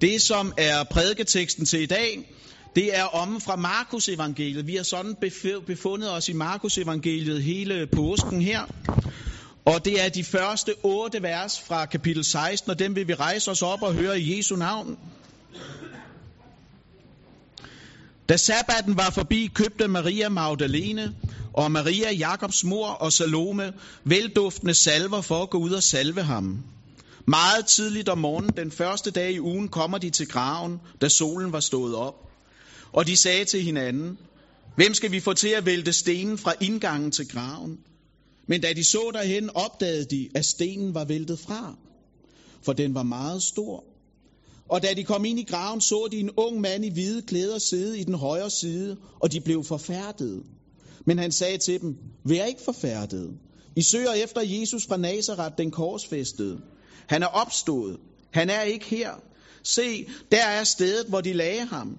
Det, som er prædiketeksten til i dag, det er om fra Markus evangeliet. Vi har sådan befundet os i Markus evangeliet hele påsken her. Og det er de første otte vers fra kapitel 16, og dem vil vi rejse os op og høre i Jesu navn. Da sabbaten var forbi, købte Maria Magdalene og Maria Jakobs mor og Salome velduftende salver for at gå ud og salve ham. Meget tidligt om morgenen, den første dag i ugen, kommer de til graven, da solen var stået op. Og de sagde til hinanden, hvem skal vi få til at vælte stenen fra indgangen til graven? Men da de så derhen, opdagede de, at stenen var væltet fra, for den var meget stor. Og da de kom ind i graven, så de en ung mand i hvide klæder sidde i den højre side, og de blev forfærdede. Men han sagde til dem, vær ikke forfærdede. I søger efter Jesus fra Nazareth, den korsfæstede. Han er opstået. Han er ikke her. Se, der er stedet, hvor de lagde ham.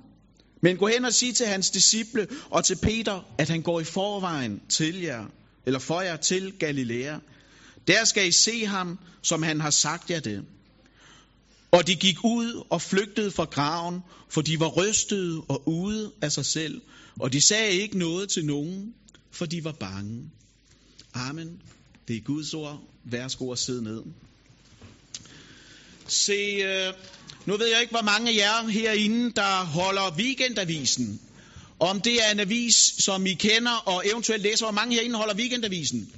Men gå hen og sig til hans disciple og til Peter, at han går i forvejen til jer, eller for jer til Galilea. Der skal I se ham, som han har sagt jer det. Og de gik ud og flygtede fra graven, for de var rystede og ude af sig selv. Og de sagde ikke noget til nogen, for de var bange. Amen. Det er Guds ord. Værsgo at sidde ned. Se, øh, nu ved jeg ikke, hvor mange af jer herinde, der holder weekendavisen. Om det er en avis, som I kender og eventuelt læser. Hvor mange herinde holder weekendavisen?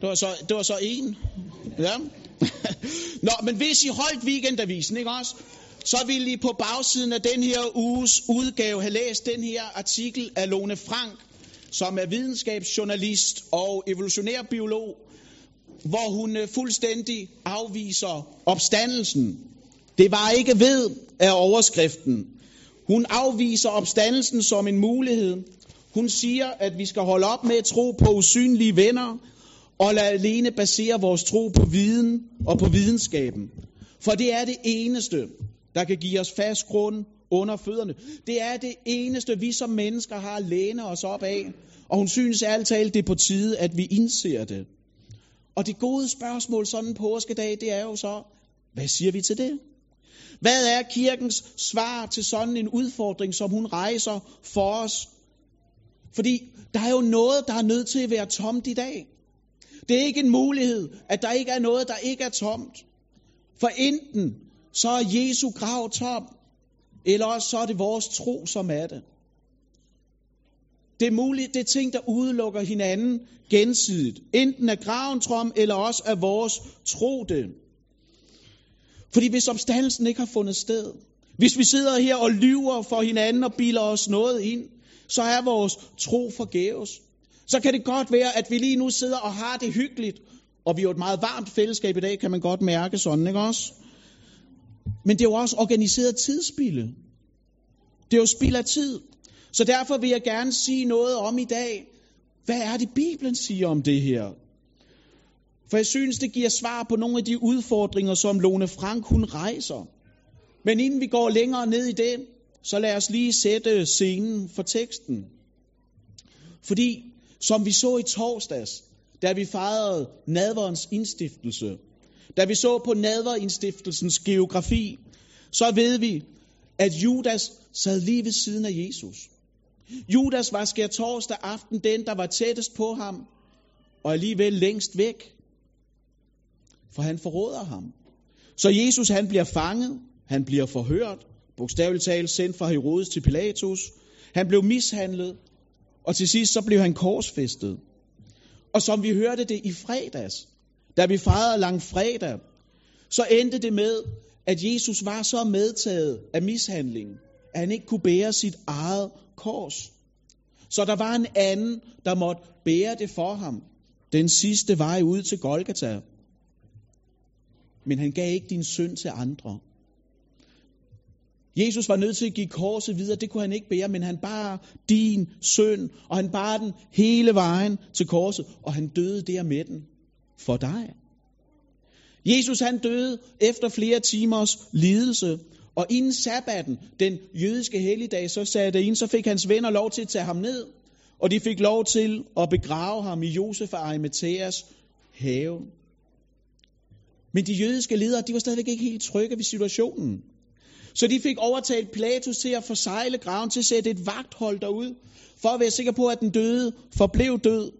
Det var så, det var så en. Ja. Nå, men hvis I holdt weekendavisen, ikke også? Så ville I på bagsiden af den her uges udgave have læst den her artikel af Lone Frank, som er videnskabsjournalist og evolutionær biolog, hvor hun øh, fuldstændig afviser opstandelsen. Det var ikke ved af overskriften. Hun afviser opstandelsen som en mulighed. Hun siger, at vi skal holde op med at tro på usynlige venner, og lade alene basere vores tro på viden og på videnskaben. For det er det eneste, der kan give os fast grund under fødderne. Det er det eneste, vi som mennesker har at læne os op af. Og hun synes alt talt, det er på tide, at vi indser det. Og det gode spørgsmål sådan på påskedag, det er jo så, hvad siger vi til det? Hvad er kirkens svar til sådan en udfordring, som hun rejser for os? Fordi der er jo noget, der er nødt til at være tomt i dag. Det er ikke en mulighed, at der ikke er noget, der ikke er tomt. For enten så er Jesu grav tom, eller også så er det vores tro, som er det. Det er muligt, det er ting, der udelukker hinanden gensidigt. Enten er graven trom, eller også er vores tro det. Fordi hvis opstandelsen ikke har fundet sted, hvis vi sidder her og lyver for hinanden og bilder os noget ind, så er vores tro forgæves. Så kan det godt være, at vi lige nu sidder og har det hyggeligt, og vi er jo et meget varmt fællesskab i dag, kan man godt mærke sådan, ikke også? Men det er jo også organiseret tidsspilde. Det er jo spild af tid. Så derfor vil jeg gerne sige noget om i dag. Hvad er det, Bibelen siger om det her? For jeg synes, det giver svar på nogle af de udfordringer, som Lone Frank hun rejser. Men inden vi går længere ned i det, så lad os lige sætte scenen for teksten. Fordi, som vi så i torsdags, da vi fejrede nadverens indstiftelse, da vi så på nadverindstiftelsens geografi, så ved vi, at Judas sad lige ved siden af Jesus. Judas var skær torsdag aften den, der var tættest på ham, og alligevel længst væk. For han forråder ham. Så Jesus han bliver fanget, han bliver forhørt, bogstaveligt talt sendt fra Herodes til Pilatus. Han blev mishandlet, og til sidst så blev han korsfæstet. Og som vi hørte det i fredags, da vi fejrede lang fredag, så endte det med, at Jesus var så medtaget af mishandlingen, at han ikke kunne bære sit eget kors. Så der var en anden, der måtte bære det for ham. Den sidste vej ud til Golgata. Men han gav ikke din synd til andre. Jesus var nødt til at give korset videre, det kunne han ikke bære, men han bar din synd, og han bar den hele vejen til korset, og han døde der med den for dig. Jesus han døde efter flere timers lidelse, og inden sabbaten, den jødiske helligdag, så sagde det ind, så fik hans venner lov til at tage ham ned, og de fik lov til at begrave ham i Josef og Arimatheas have. Men de jødiske ledere, de var stadigvæk ikke helt trygge ved situationen. Så de fik overtalt Pilatus til at forsegle graven, til at sætte et vagthold derud, for at være sikker på, at den døde forblev død,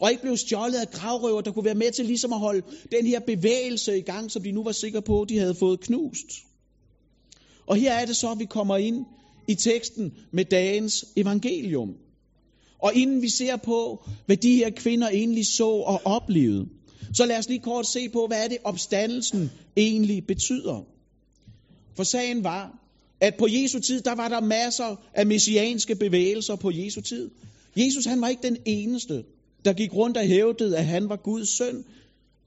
og ikke blev stjålet af gravrøver, der kunne være med til ligesom at holde den her bevægelse i gang, som de nu var sikre på, de havde fået knust. Og her er det så, at vi kommer ind i teksten med dagens evangelium. Og inden vi ser på, hvad de her kvinder egentlig så og oplevede, så lad os lige kort se på, hvad er det opstandelsen egentlig betyder. For sagen var, at på Jesu tid, der var der masser af messianske bevægelser på Jesu tid. Jesus han var ikke den eneste, der gik rundt og hævdede, at han var Guds søn.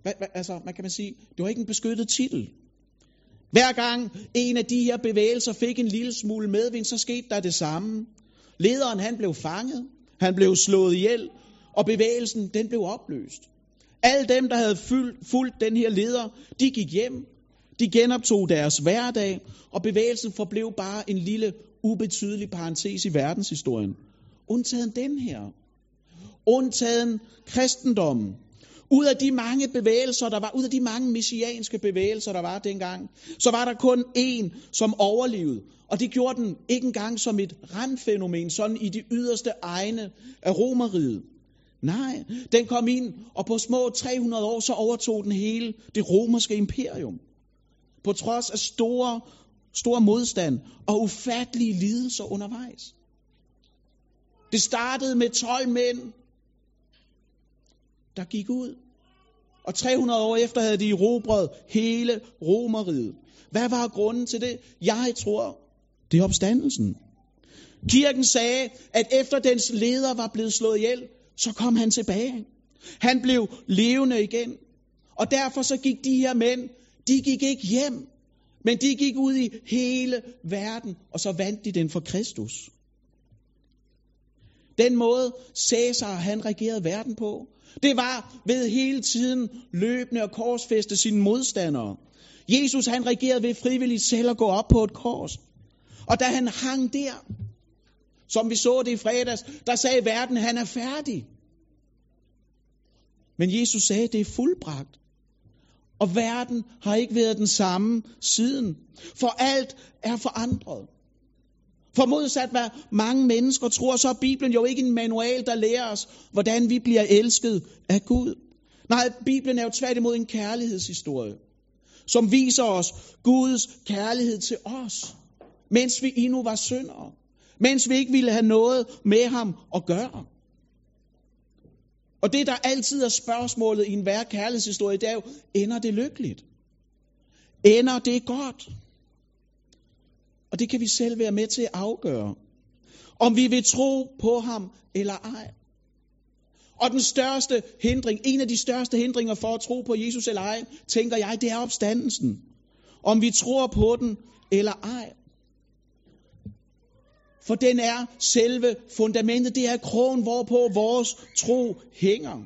Hva, hva, altså, man kan man sige, det var ikke en beskyttet titel. Hver gang en af de her bevægelser fik en lille smule medvind, så skete der det samme. Lederen han blev fanget, han blev slået ihjel, og bevægelsen den blev opløst. Alle dem, der havde fulgt den her leder, de gik hjem, de genoptog deres hverdag, og bevægelsen forblev bare en lille, ubetydelig parentes i verdenshistorien. Undtagen den her. Undtagen kristendommen. Ud af de mange bevægelser, der var, ud af de mange messianske bevægelser, der var dengang, så var der kun én, som overlevede. Og det gjorde den ikke engang som et randfænomen, sådan i de yderste egne af romeriet. Nej, den kom ind, og på små 300 år, så overtog den hele det romerske imperium. På trods af store, store modstand og ufattelige lidelser undervejs. Det startede med 12 mænd, der gik ud. Og 300 år efter havde de erobret hele romeriet. Hvad var grunden til det? Jeg tror, det er opstandelsen. Kirken sagde, at efter dens leder var blevet slået ihjel, så kom han tilbage. Han blev levende igen. Og derfor så gik de her mænd, de gik ikke hjem, men de gik ud i hele verden, og så vandt de den for Kristus. Den måde Cæsar han regerede verden på, det var ved hele tiden løbende at korsfeste sine modstandere. Jesus han regerede ved frivilligt selv at gå op på et kors. Og da han hang der, som vi så det i fredags, der sagde verden, han er færdig. Men Jesus sagde, det er fuldbragt. Og verden har ikke været den samme siden. For alt er forandret. For modsat hvad mange mennesker tror, så er Bibelen jo ikke en manual, der lærer os, hvordan vi bliver elsket af Gud. Nej, Bibelen er jo tværtimod en kærlighedshistorie, som viser os Guds kærlighed til os, mens vi endnu var syndere, mens vi ikke ville have noget med ham at gøre. Og det, der altid er spørgsmålet i enhver kærlighedshistorie, det er jo, ender det lykkeligt? Ender det godt? Og det kan vi selv være med til at afgøre. Om vi vil tro på ham eller ej. Og den største hindring, en af de største hindringer for at tro på Jesus eller ej, tænker jeg, det er opstandelsen. Om vi tror på den eller ej. For den er selve fundamentet, det er krogen, hvorpå vores tro hænger.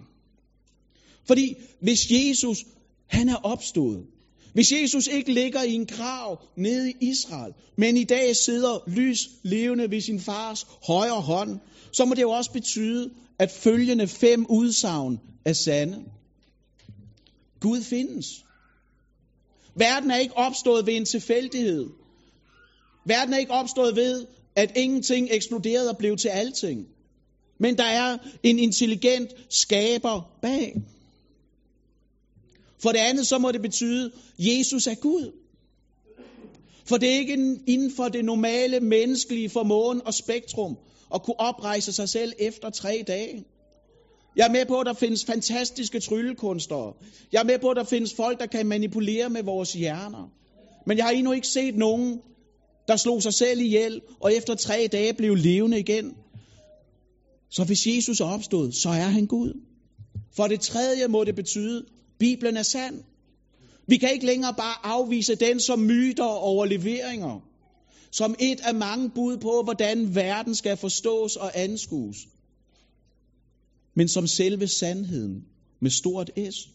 Fordi hvis Jesus, han er opstået, hvis Jesus ikke ligger i en grav nede i Israel, men i dag sidder lys levende ved sin fars højre hånd, så må det jo også betyde, at følgende fem udsagn er sande. Gud findes. Verden er ikke opstået ved en tilfældighed. Verden er ikke opstået ved, at ingenting eksploderede og blev til alting. Men der er en intelligent skaber bag. For det andet, så må det betyde, at Jesus er Gud. For det er ikke inden for det normale menneskelige formåen og spektrum at kunne oprejse sig selv efter tre dage. Jeg er med på, at der findes fantastiske tryllekunstnere. Jeg er med på, at der findes folk, der kan manipulere med vores hjerner. Men jeg har endnu ikke set nogen, der slog sig selv ihjel, og efter tre dage blev levende igen. Så hvis Jesus er opstået, så er han Gud. For det tredje må det betyde, Bibelen er sand. Vi kan ikke længere bare afvise den som myter og overleveringer. Som et af mange bud på, hvordan verden skal forstås og anskues. Men som selve sandheden med stort S.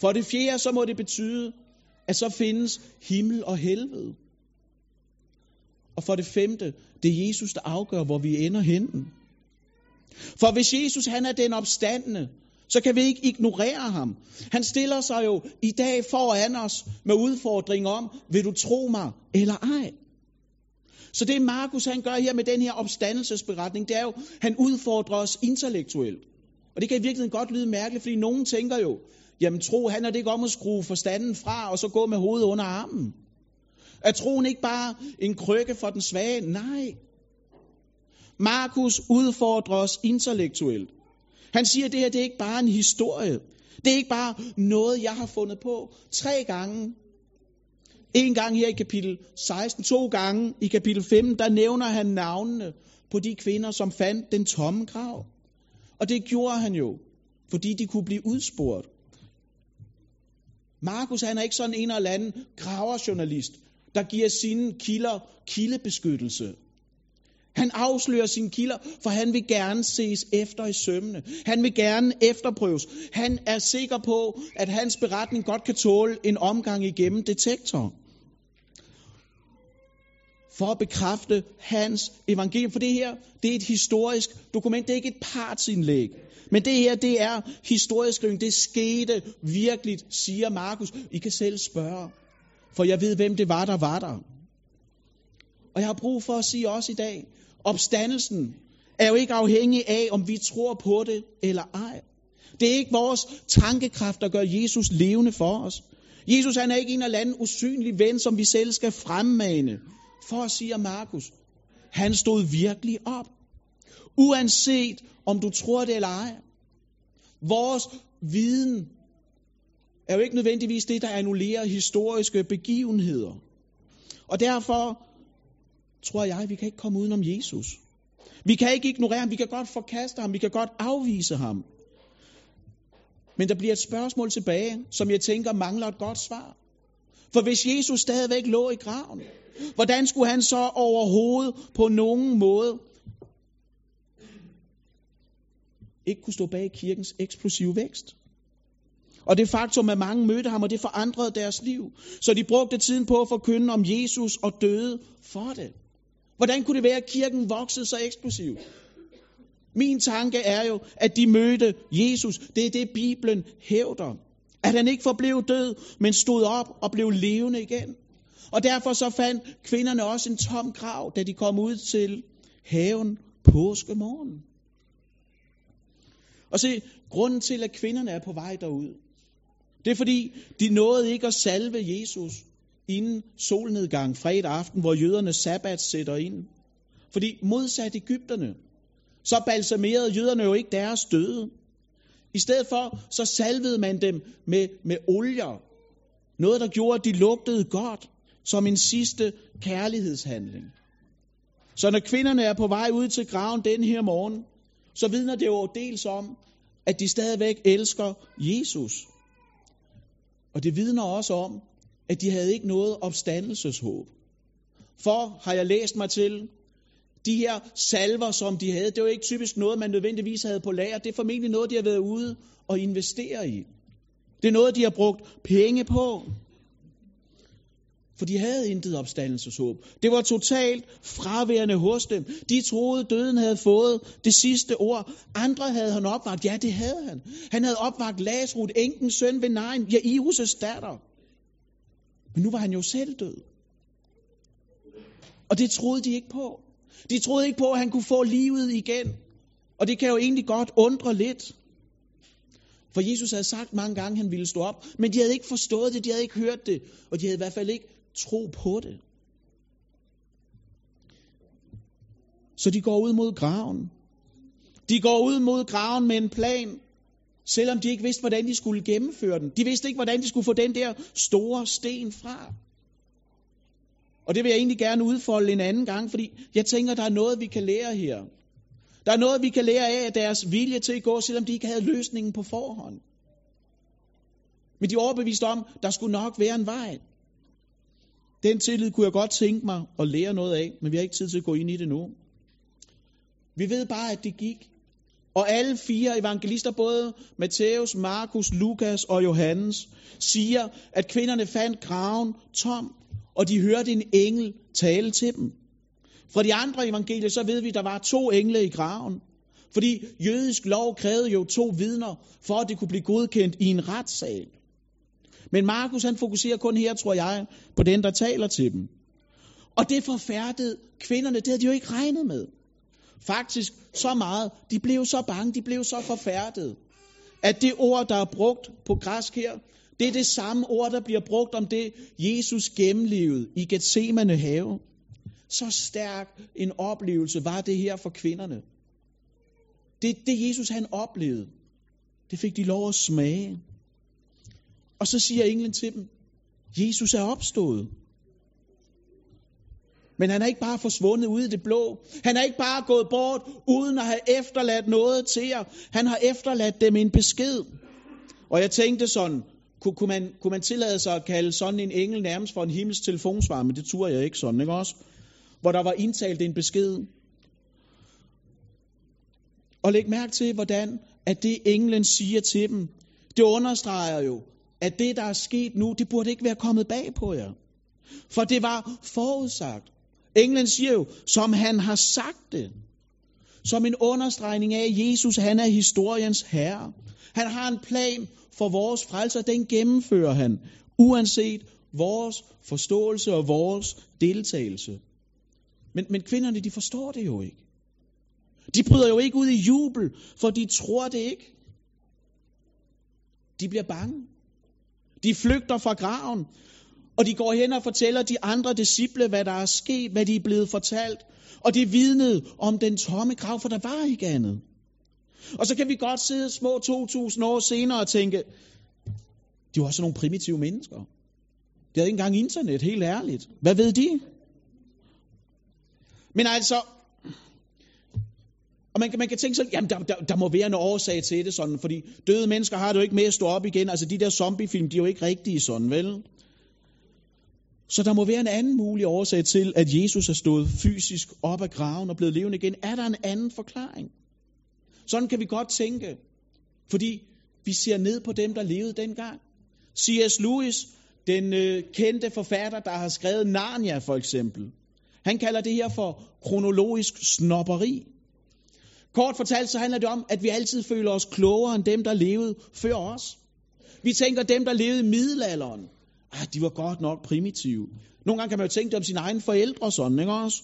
For det fjerde, så må det betyde, at så findes himmel og helvede. Og for det femte, det er Jesus, der afgør, hvor vi ender henne. For hvis Jesus han er den opstandende, så kan vi ikke ignorere ham. Han stiller sig jo i dag foran os med udfordring om, vil du tro mig eller ej? Så det Markus han gør her med den her opstandelsesberetning, det er jo, han udfordrer os intellektuelt. Og det kan i virkeligheden godt lyde mærkeligt, fordi nogen tænker jo, jamen tro handler det ikke om at skrue forstanden fra, og så gå med hovedet under armen. Er troen ikke bare en krykke for den svage? Nej. Markus udfordrer os intellektuelt. Han siger, at det her det er ikke bare en historie. Det er ikke bare noget, jeg har fundet på. Tre gange. En gang her i kapitel 16, to gange i kapitel 15, der nævner han navnene på de kvinder, som fandt den tomme grav. Og det gjorde han jo, fordi de kunne blive udspurgt. Markus han er ikke sådan en eller anden graverjournalist, der giver sine kilder kildebeskyttelse. Han afslører sine kilder, for han vil gerne ses efter i sømmene. Han vil gerne efterprøves. Han er sikker på, at hans beretning godt kan tåle en omgang igennem detektoren. For at bekræfte hans evangelium. For det her, det er et historisk dokument. Det er ikke et partsindlæg. Men det her, det er historieskrivning. Det skete virkelig, siger Markus. I kan selv spørge. For jeg ved, hvem det var, der var der. Og jeg har brug for at sige også i dag, opstandelsen er jo ikke afhængig af, om vi tror på det eller ej. Det er ikke vores tankekraft, der gør Jesus levende for os. Jesus han er ikke en eller anden usynlig ven, som vi selv skal fremmane. For at sige Markus, han stod virkelig op. Uanset om du tror det eller ej. Vores viden er jo ikke nødvendigvis det, der annullerer historiske begivenheder. Og derfor tror jeg, vi kan ikke komme udenom Jesus. Vi kan ikke ignorere ham, vi kan godt forkaste ham, vi kan godt afvise ham. Men der bliver et spørgsmål tilbage, som jeg tænker mangler et godt svar. For hvis Jesus stadigvæk lå i graven, hvordan skulle han så overhovedet på nogen måde ikke kunne stå bag kirkens eksplosive vækst? Og det faktum, at mange mødte ham, og det forandrede deres liv. Så de brugte tiden på at forkynde om Jesus og døde for det. Hvordan kunne det være, at kirken voksede så eksplosivt? Min tanke er jo, at de mødte Jesus. Det er det, Bibelen hævder. At han ikke forblev død, men stod op og blev levende igen. Og derfor så fandt kvinderne også en tom grav, da de kom ud til haven påskemorgen. Og se, grunden til, at kvinderne er på vej derud, det er fordi, de nåede ikke at salve Jesus inden solnedgang fredag aften, hvor jøderne sabbat sætter ind. Fordi modsat Ægypterne, så balsamerede jøderne jo ikke deres døde. I stedet for, så salvede man dem med, med olier. Noget, der gjorde, at de lugtede godt, som en sidste kærlighedshandling. Så når kvinderne er på vej ud til graven den her morgen, så vidner det jo dels om, at de stadigvæk elsker Jesus. Og det vidner også om, at de havde ikke noget opstandelseshåb. For, har jeg læst mig til, de her salver, som de havde, det var ikke typisk noget, man nødvendigvis havde på lager. Det er formentlig noget, de har været ude og investere i. Det er noget, de har brugt penge på. For de havde intet opstandelseshåb. Det var totalt fraværende hos dem. De troede, døden havde fået det sidste ord. Andre havde han opvagt. Ja, det havde han. Han havde opvagt Lazarus, enkens søn ved Nejen, ja, Irus' datter. Men nu var han jo selv død. Og det troede de ikke på. De troede ikke på, at han kunne få livet igen. Og det kan jo egentlig godt undre lidt. For Jesus havde sagt mange gange, at han ville stå op, men de havde ikke forstået det, de havde ikke hørt det, og de havde i hvert fald ikke tro på det. Så de går ud mod graven. De går ud mod graven med en plan, selvom de ikke vidste, hvordan de skulle gennemføre den. De vidste ikke, hvordan de skulle få den der store sten fra. Og det vil jeg egentlig gerne udfolde en anden gang, fordi jeg tænker, der er noget, vi kan lære her. Der er noget, vi kan lære af deres vilje til at gå, selvom de ikke havde løsningen på forhånd. Men de er overbevist om, der skulle nok være en vej. Den tillid kunne jeg godt tænke mig at lære noget af, men vi har ikke tid til at gå ind i det nu. Vi ved bare, at det gik. Og alle fire evangelister, både Matthæus, Markus, Lukas og Johannes, siger, at kvinderne fandt graven tom, og de hørte en engel tale til dem. Fra de andre evangelier, så ved vi, at der var to engle i graven. Fordi jødisk lov krævede jo to vidner, for at det kunne blive godkendt i en retssal. Men Markus han fokuserer kun her, tror jeg, på den, der taler til dem. Og det forfærdede kvinderne, det havde de jo ikke regnet med. Faktisk så meget, de blev så bange, de blev så forfærdet, at det ord, der er brugt på græsk her, det er det samme ord, der bliver brugt om det, Jesus gennemlevede i Gethsemane have. Så stærk en oplevelse var det her for kvinderne. Det, det Jesus han oplevede, det fik de lov at smage. Og så siger englen til dem, Jesus er opstået. Men han er ikke bare forsvundet ud i det blå. Han er ikke bare gået bort, uden at have efterladt noget til jer. Han har efterladt dem en besked. Og jeg tænkte sådan, kunne, kunne, man, kunne man tillade sig at kalde sådan en engel nærmest for en himmels telefonsvar, men det turde jeg ikke sådan, ikke også? Hvor der var indtalt en besked. Og læg mærke til, hvordan at det englen siger til dem, det understreger jo, at det, der er sket nu, det burde ikke være kommet bag på jer. For det var forudsagt. Englen siger jo, som han har sagt det. Som en understregning af, at Jesus han er historiens herre. Han har en plan for vores frelse, og den gennemfører han, uanset vores forståelse og vores deltagelse. Men, men kvinderne, de forstår det jo ikke. De bryder jo ikke ud i jubel, for de tror det ikke. De bliver bange. De flygter fra graven, og de går hen og fortæller de andre disciple, hvad der er sket, hvad de er blevet fortalt. Og de vidnede om den tomme grav, for der var ikke andet. Og så kan vi godt sidde små 2.000 år senere og tænke, de var sådan nogle primitive mennesker. De havde ikke engang internet, helt ærligt. Hvad ved de? Men altså, og man kan, man kan tænke sådan, jamen der, der, der må være en årsag til det sådan, fordi døde mennesker har det jo ikke med at stå op igen. Altså de der zombiefilm, de er jo ikke rigtige sådan, vel? Så der må være en anden mulig årsag til, at Jesus er stået fysisk op af graven og blevet levende igen. Er der en anden forklaring? Sådan kan vi godt tænke, fordi vi ser ned på dem, der levede dengang. C.S. Lewis, den øh, kendte forfatter, der har skrevet Narnia for eksempel, han kalder det her for kronologisk snopperi. Kort fortalt så handler det om, at vi altid føler os klogere end dem, der levede før os. Vi tænker, dem, der levede i middelalderen, ah, de var godt nok primitive. Nogle gange kan man jo tænke det om sine egne forældre sådan, ikke også?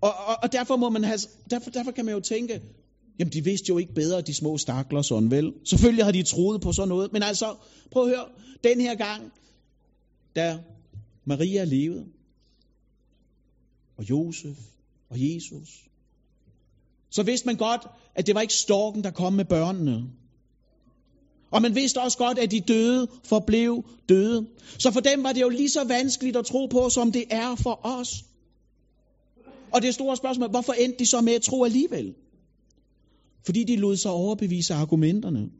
Og, og, og derfor, må man have, derfor, derfor kan man jo tænke, jamen de vidste jo ikke bedre, de små stakler sådan, vel? Selvfølgelig har de troet på sådan noget, men altså, prøv at høre, den her gang, da Maria levede, og Josef og Jesus, så vidste man godt, at det var ikke storken, der kom med børnene. Og man vidste også godt, at de døde forblev døde. Så for dem var det jo lige så vanskeligt at tro på, som det er for os. Og det store spørgsmål, hvorfor endte de så med at tro alligevel? Fordi de lod sig overbevise argumenterne.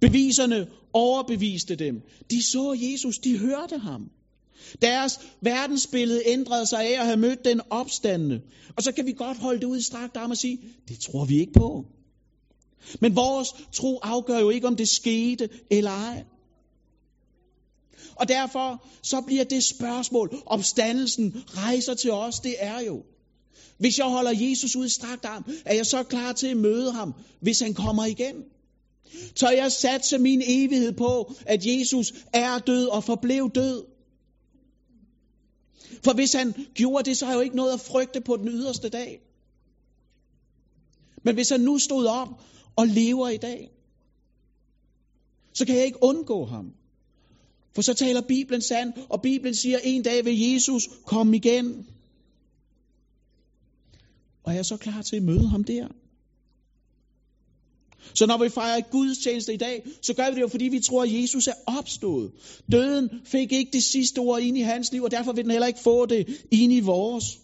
Beviserne overbeviste dem. De så Jesus, de hørte ham. Deres verdensbillede ændrede sig af at have mødt den opstandende. Og så kan vi godt holde det ud i strakt arm og sige, det tror vi ikke på. Men vores tro afgør jo ikke, om det skete eller ej. Og derfor så bliver det spørgsmål, opstandelsen rejser til os, det er jo, hvis jeg holder Jesus ud i strakt arm, er jeg så klar til at møde ham, hvis han kommer igen? Så jeg satse min evighed på, at Jesus er død og forblev død. For hvis han gjorde det, så har jeg jo ikke noget at frygte på den yderste dag. Men hvis han nu stod op og lever i dag, så kan jeg ikke undgå ham. For så taler Bibelen sand, og Bibelen siger, en dag vil Jesus komme igen. Og jeg er så klar til at møde ham der. Så når vi fejrer Guds tjeneste i dag, så gør vi det jo, fordi vi tror, at Jesus er opstået. Døden fik ikke det sidste ord ind i hans liv, og derfor vil den heller ikke få det ind i vores.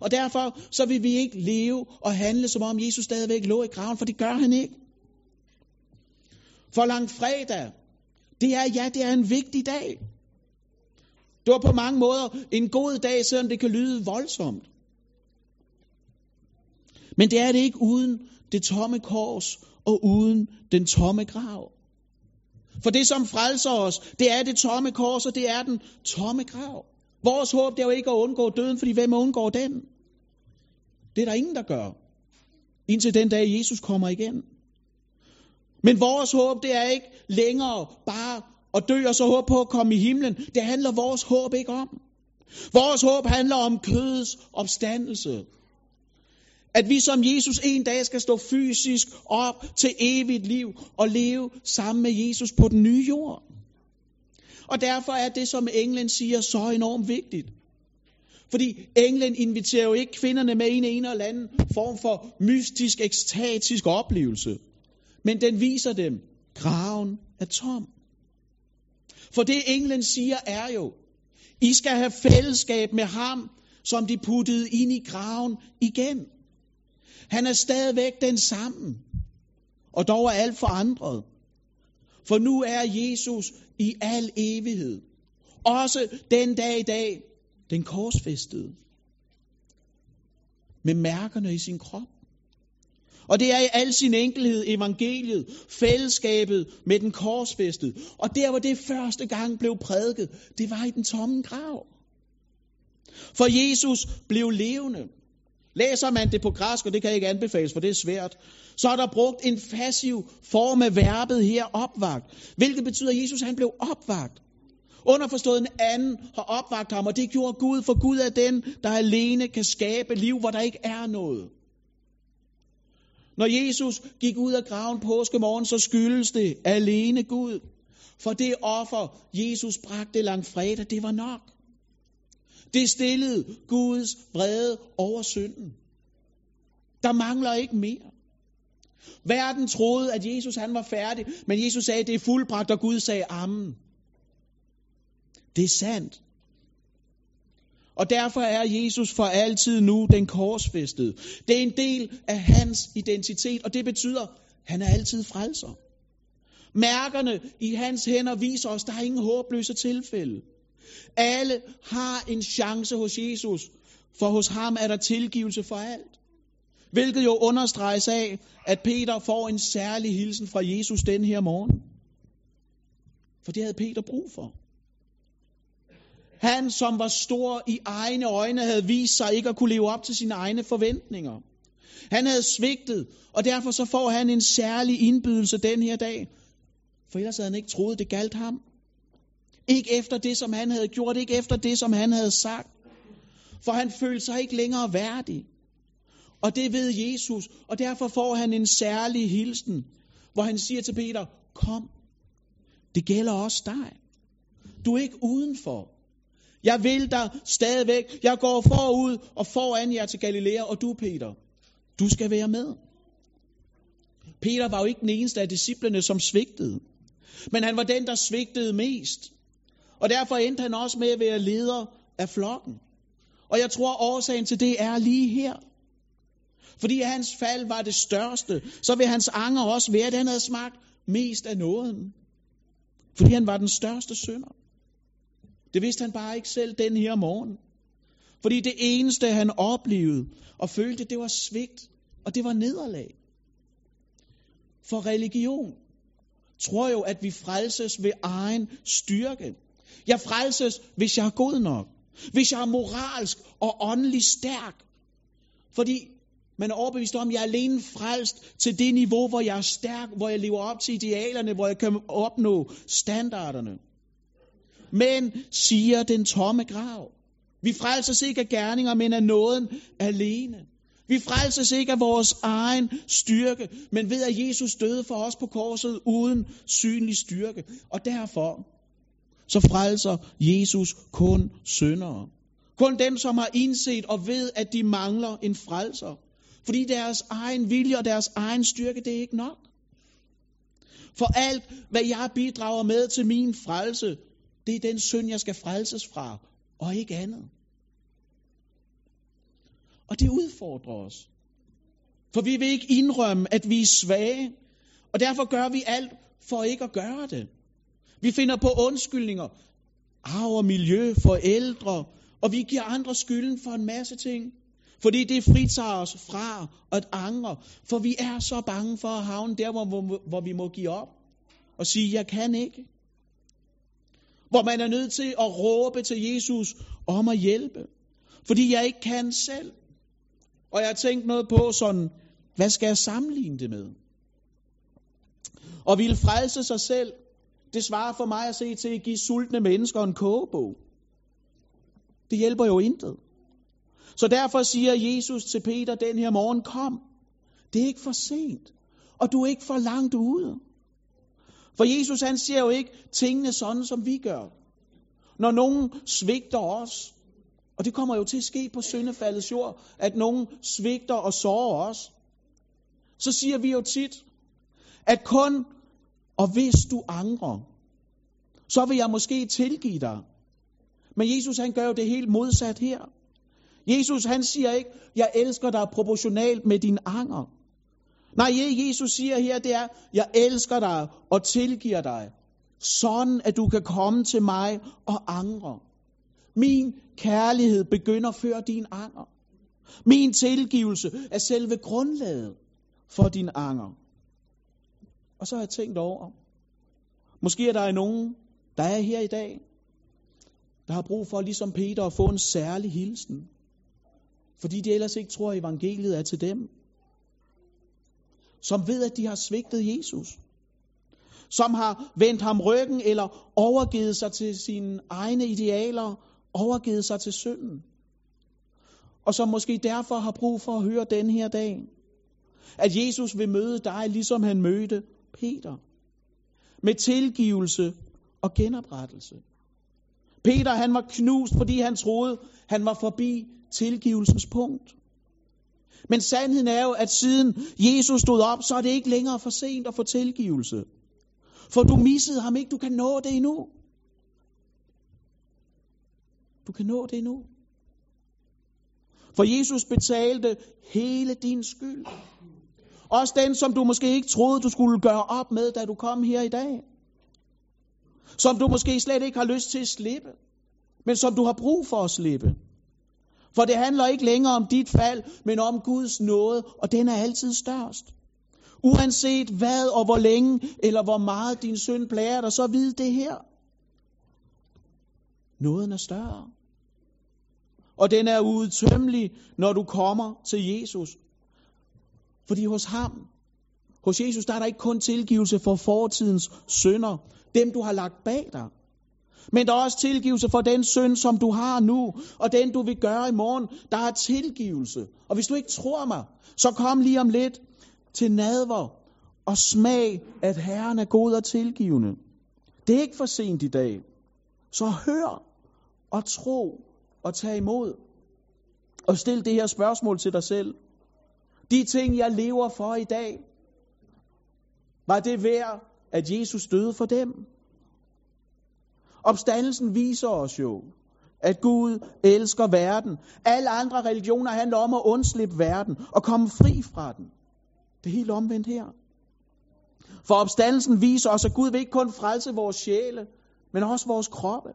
Og derfor så vil vi ikke leve og handle, som om Jesus stadigvæk lå i graven, for det gør han ikke. For lang fredag, det er, ja, det er en vigtig dag. Det var på mange måder en god dag, selvom det kan lyde voldsomt. Men det er det ikke uden det tomme kors og uden den tomme grav. For det, som frelser os, det er det tomme kors, og det er den tomme grav. Vores håb det er jo ikke at undgå døden, fordi hvem undgår den? Det er der ingen, der gør. indtil den dag Jesus kommer igen. Men vores håb, det er ikke længere bare at dø og så håbe på at komme i himlen. Det handler vores håb ikke om. Vores håb handler om kødets opstandelse. At vi som Jesus en dag skal stå fysisk op til evigt liv og leve sammen med Jesus på den nye jord. Og derfor er det, som englen siger, så enormt vigtigt. Fordi englen inviterer jo ikke kvinderne med i en eller anden form for mystisk, ekstatisk oplevelse. Men den viser dem, graven er tom. For det englen siger er jo, I skal have fællesskab med ham, som de puttede ind i graven igen. Han er stadigvæk den samme, og dog er alt forandret. For nu er Jesus i al evighed. Også den dag i dag, den korsfæstede. Med mærkerne i sin krop. Og det er i al sin enkelhed evangeliet, fællesskabet med den korsfæstede. Og der hvor det første gang blev prædiket, det var i den tomme grav. For Jesus blev levende. Læser man det på græsk, og det kan ikke anbefales, for det er svært, så er der brugt en passiv form af verbet her, opvagt. Hvilket betyder, at Jesus han blev opvagt. Underforstået en anden har opvagt ham, og det gjorde Gud, for Gud er den, der alene kan skabe liv, hvor der ikke er noget. Når Jesus gik ud af graven påskemorgen, så skyldes det alene Gud. For det offer, Jesus bragte langfredag, det var nok. Det stillede Guds vrede over synden. Der mangler ikke mere. Verden troede, at Jesus han var færdig, men Jesus sagde, det er fuldbragt, og Gud sagde, amen. Det er sandt. Og derfor er Jesus for altid nu den korsfæstede. Det er en del af hans identitet, og det betyder, at han er altid frelser. Mærkerne i hans hænder viser os, at der er ingen håbløse tilfælde. Alle har en chance hos Jesus, for hos ham er der tilgivelse for alt. Hvilket jo understreges af, at Peter får en særlig hilsen fra Jesus den her morgen. For det havde Peter brug for. Han, som var stor i egne øjne, havde vist sig ikke at kunne leve op til sine egne forventninger. Han havde svigtet, og derfor så får han en særlig indbydelse den her dag. For ellers havde han ikke troet, det galt ham. Ikke efter det, som han havde gjort, ikke efter det, som han havde sagt. For han følte sig ikke længere værdig. Og det ved Jesus, og derfor får han en særlig hilsen, hvor han siger til Peter, kom, det gælder også dig. Du er ikke udenfor. Jeg vil dig stadigvæk. Jeg går forud og foran jer til Galilea, og du, Peter, du skal være med. Peter var jo ikke den eneste af disciplene, som svigtede. Men han var den, der svigtede mest. Og derfor endte han også med at være leder af flokken. Og jeg tror, årsagen til det er lige her. Fordi hans fald var det største, så vil hans anger også være, at han havde smagt mest af nåden. Fordi han var den største synder. Det vidste han bare ikke selv den her morgen. Fordi det eneste, han oplevede og følte, det var svigt, og det var nederlag. For religion tror jo, at vi frelses ved egen styrke. Jeg frelses, hvis jeg er god nok. Hvis jeg er moralsk og åndelig stærk. Fordi man er overbevist om, at jeg er alene frelst til det niveau, hvor jeg er stærk, hvor jeg lever op til idealerne, hvor jeg kan opnå standarderne. Men, siger den tomme grav, vi frelses ikke af gerninger, men af nåden alene. Vi frelses ikke af vores egen styrke, men ved at Jesus døde for os på korset uden synlig styrke. Og derfor så frelser Jesus kun syndere. Kun dem, som har indset og ved, at de mangler en frelser. Fordi deres egen vilje og deres egen styrke, det er ikke nok. For alt, hvad jeg bidrager med til min frelse, det er den synd, jeg skal frelses fra, og ikke andet. Og det udfordrer os. For vi vil ikke indrømme, at vi er svage, og derfor gør vi alt for ikke at gøre det. Vi finder på undskyldninger, arv og miljø, forældre, og vi giver andre skylden for en masse ting. Fordi det fritager os fra at angre. For vi er så bange for at havne der, hvor, hvor, hvor vi må give op. Og sige, jeg kan ikke. Hvor man er nødt til at råbe til Jesus om at hjælpe. Fordi jeg ikke kan selv. Og jeg har tænkt noget på sådan Hvad skal jeg sammenligne det med? Og ville frelse sig selv, det svarer for mig at se til at give sultne mennesker en kogebog. Det hjælper jo intet. Så derfor siger Jesus til Peter den her morgen, kom, det er ikke for sent, og du er ikke for langt ude. For Jesus han siger jo ikke tingene sådan, som vi gør. Når nogen svigter os, og det kommer jo til at ske på syndefaldets jord, at nogen svigter og sårer os, så siger vi jo tit, at kun og hvis du angrer, så vil jeg måske tilgive dig. Men Jesus han gør jo det helt modsat her. Jesus han siger ikke, jeg elsker dig proportionalt med din anger. Nej, Jesus siger her, det er, jeg elsker dig og tilgiver dig, sådan at du kan komme til mig og angre. Min kærlighed begynder før din anger. Min tilgivelse er selve grundlaget for din anger. Og så har jeg tænkt over, måske er der nogen, der er her i dag, der har brug for, ligesom Peter, at få en særlig hilsen. Fordi de ellers ikke tror, at evangeliet er til dem. Som ved, at de har svigtet Jesus. Som har vendt ham ryggen eller overgivet sig til sine egne idealer, overgivet sig til synden. Og som måske derfor har brug for at høre den her dag, at Jesus vil møde dig, ligesom han mødte Peter. Med tilgivelse og genoprettelse. Peter han var knust, fordi han troede, han var forbi tilgivelsens punkt. Men sandheden er jo, at siden Jesus stod op, så er det ikke længere for sent at få tilgivelse. For du missede ham ikke, du kan nå det endnu. Du kan nå det endnu. For Jesus betalte hele din skyld. Også den, som du måske ikke troede, du skulle gøre op med, da du kom her i dag. Som du måske slet ikke har lyst til at slippe. Men som du har brug for at slippe. For det handler ikke længere om dit fald, men om Guds nåde, og den er altid størst. Uanset hvad og hvor længe eller hvor meget din synd plager dig, så vid det her. Nåden er større. Og den er udtømmelig, når du kommer til Jesus. Fordi hos ham, hos Jesus, der er der ikke kun tilgivelse for fortidens synder, dem du har lagt bag dig. Men der er også tilgivelse for den synd, som du har nu, og den du vil gøre i morgen. Der er tilgivelse. Og hvis du ikke tror mig, så kom lige om lidt til nadver og smag, at Herren er god og tilgivende. Det er ikke for sent i dag. Så hør og tro og tag imod. Og stil det her spørgsmål til dig selv. De ting, jeg lever for i dag, var det værd, at Jesus døde for dem? Opstandelsen viser os jo, at Gud elsker verden. Alle andre religioner handler om at undslippe verden og komme fri fra den. Det er helt omvendt her. For opstandelsen viser os, at Gud vil ikke kun frelse vores sjæle, men også vores kroppe.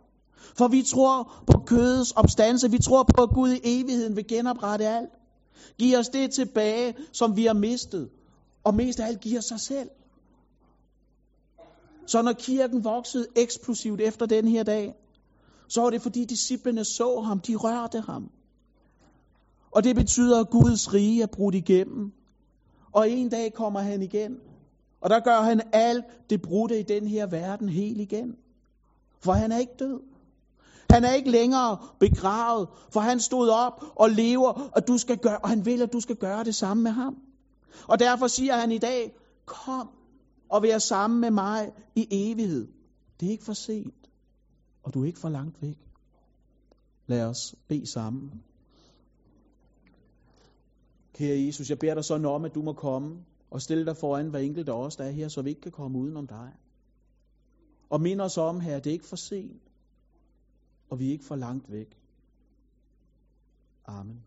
For vi tror på kødets opstandelse. Vi tror på, at Gud i evigheden vil genoprette alt. Giv os det tilbage, som vi har mistet. Og mest af alt giver sig selv. Så når kirken voksede eksplosivt efter den her dag, så var det fordi disciplene så ham, de rørte ham. Og det betyder, at Guds rige er brudt igennem. Og en dag kommer han igen. Og der gør han alt det brudte i den her verden helt igen. For han er ikke død. Han er ikke længere begravet, for han stod op og lever, og, du skal gøre, og han vil, at du skal gøre det samme med ham. Og derfor siger han i dag, kom og vær sammen med mig i evighed. Det er ikke for sent, og du er ikke for langt væk. Lad os bede sammen. Kære Jesus, jeg beder dig sådan om, at du må komme og stille dig foran hver enkelt af os, der er her, så vi ikke kan komme uden om dig. Og mind os om, her, det er ikke for sent, og vi er ikke for langt væk. Amen.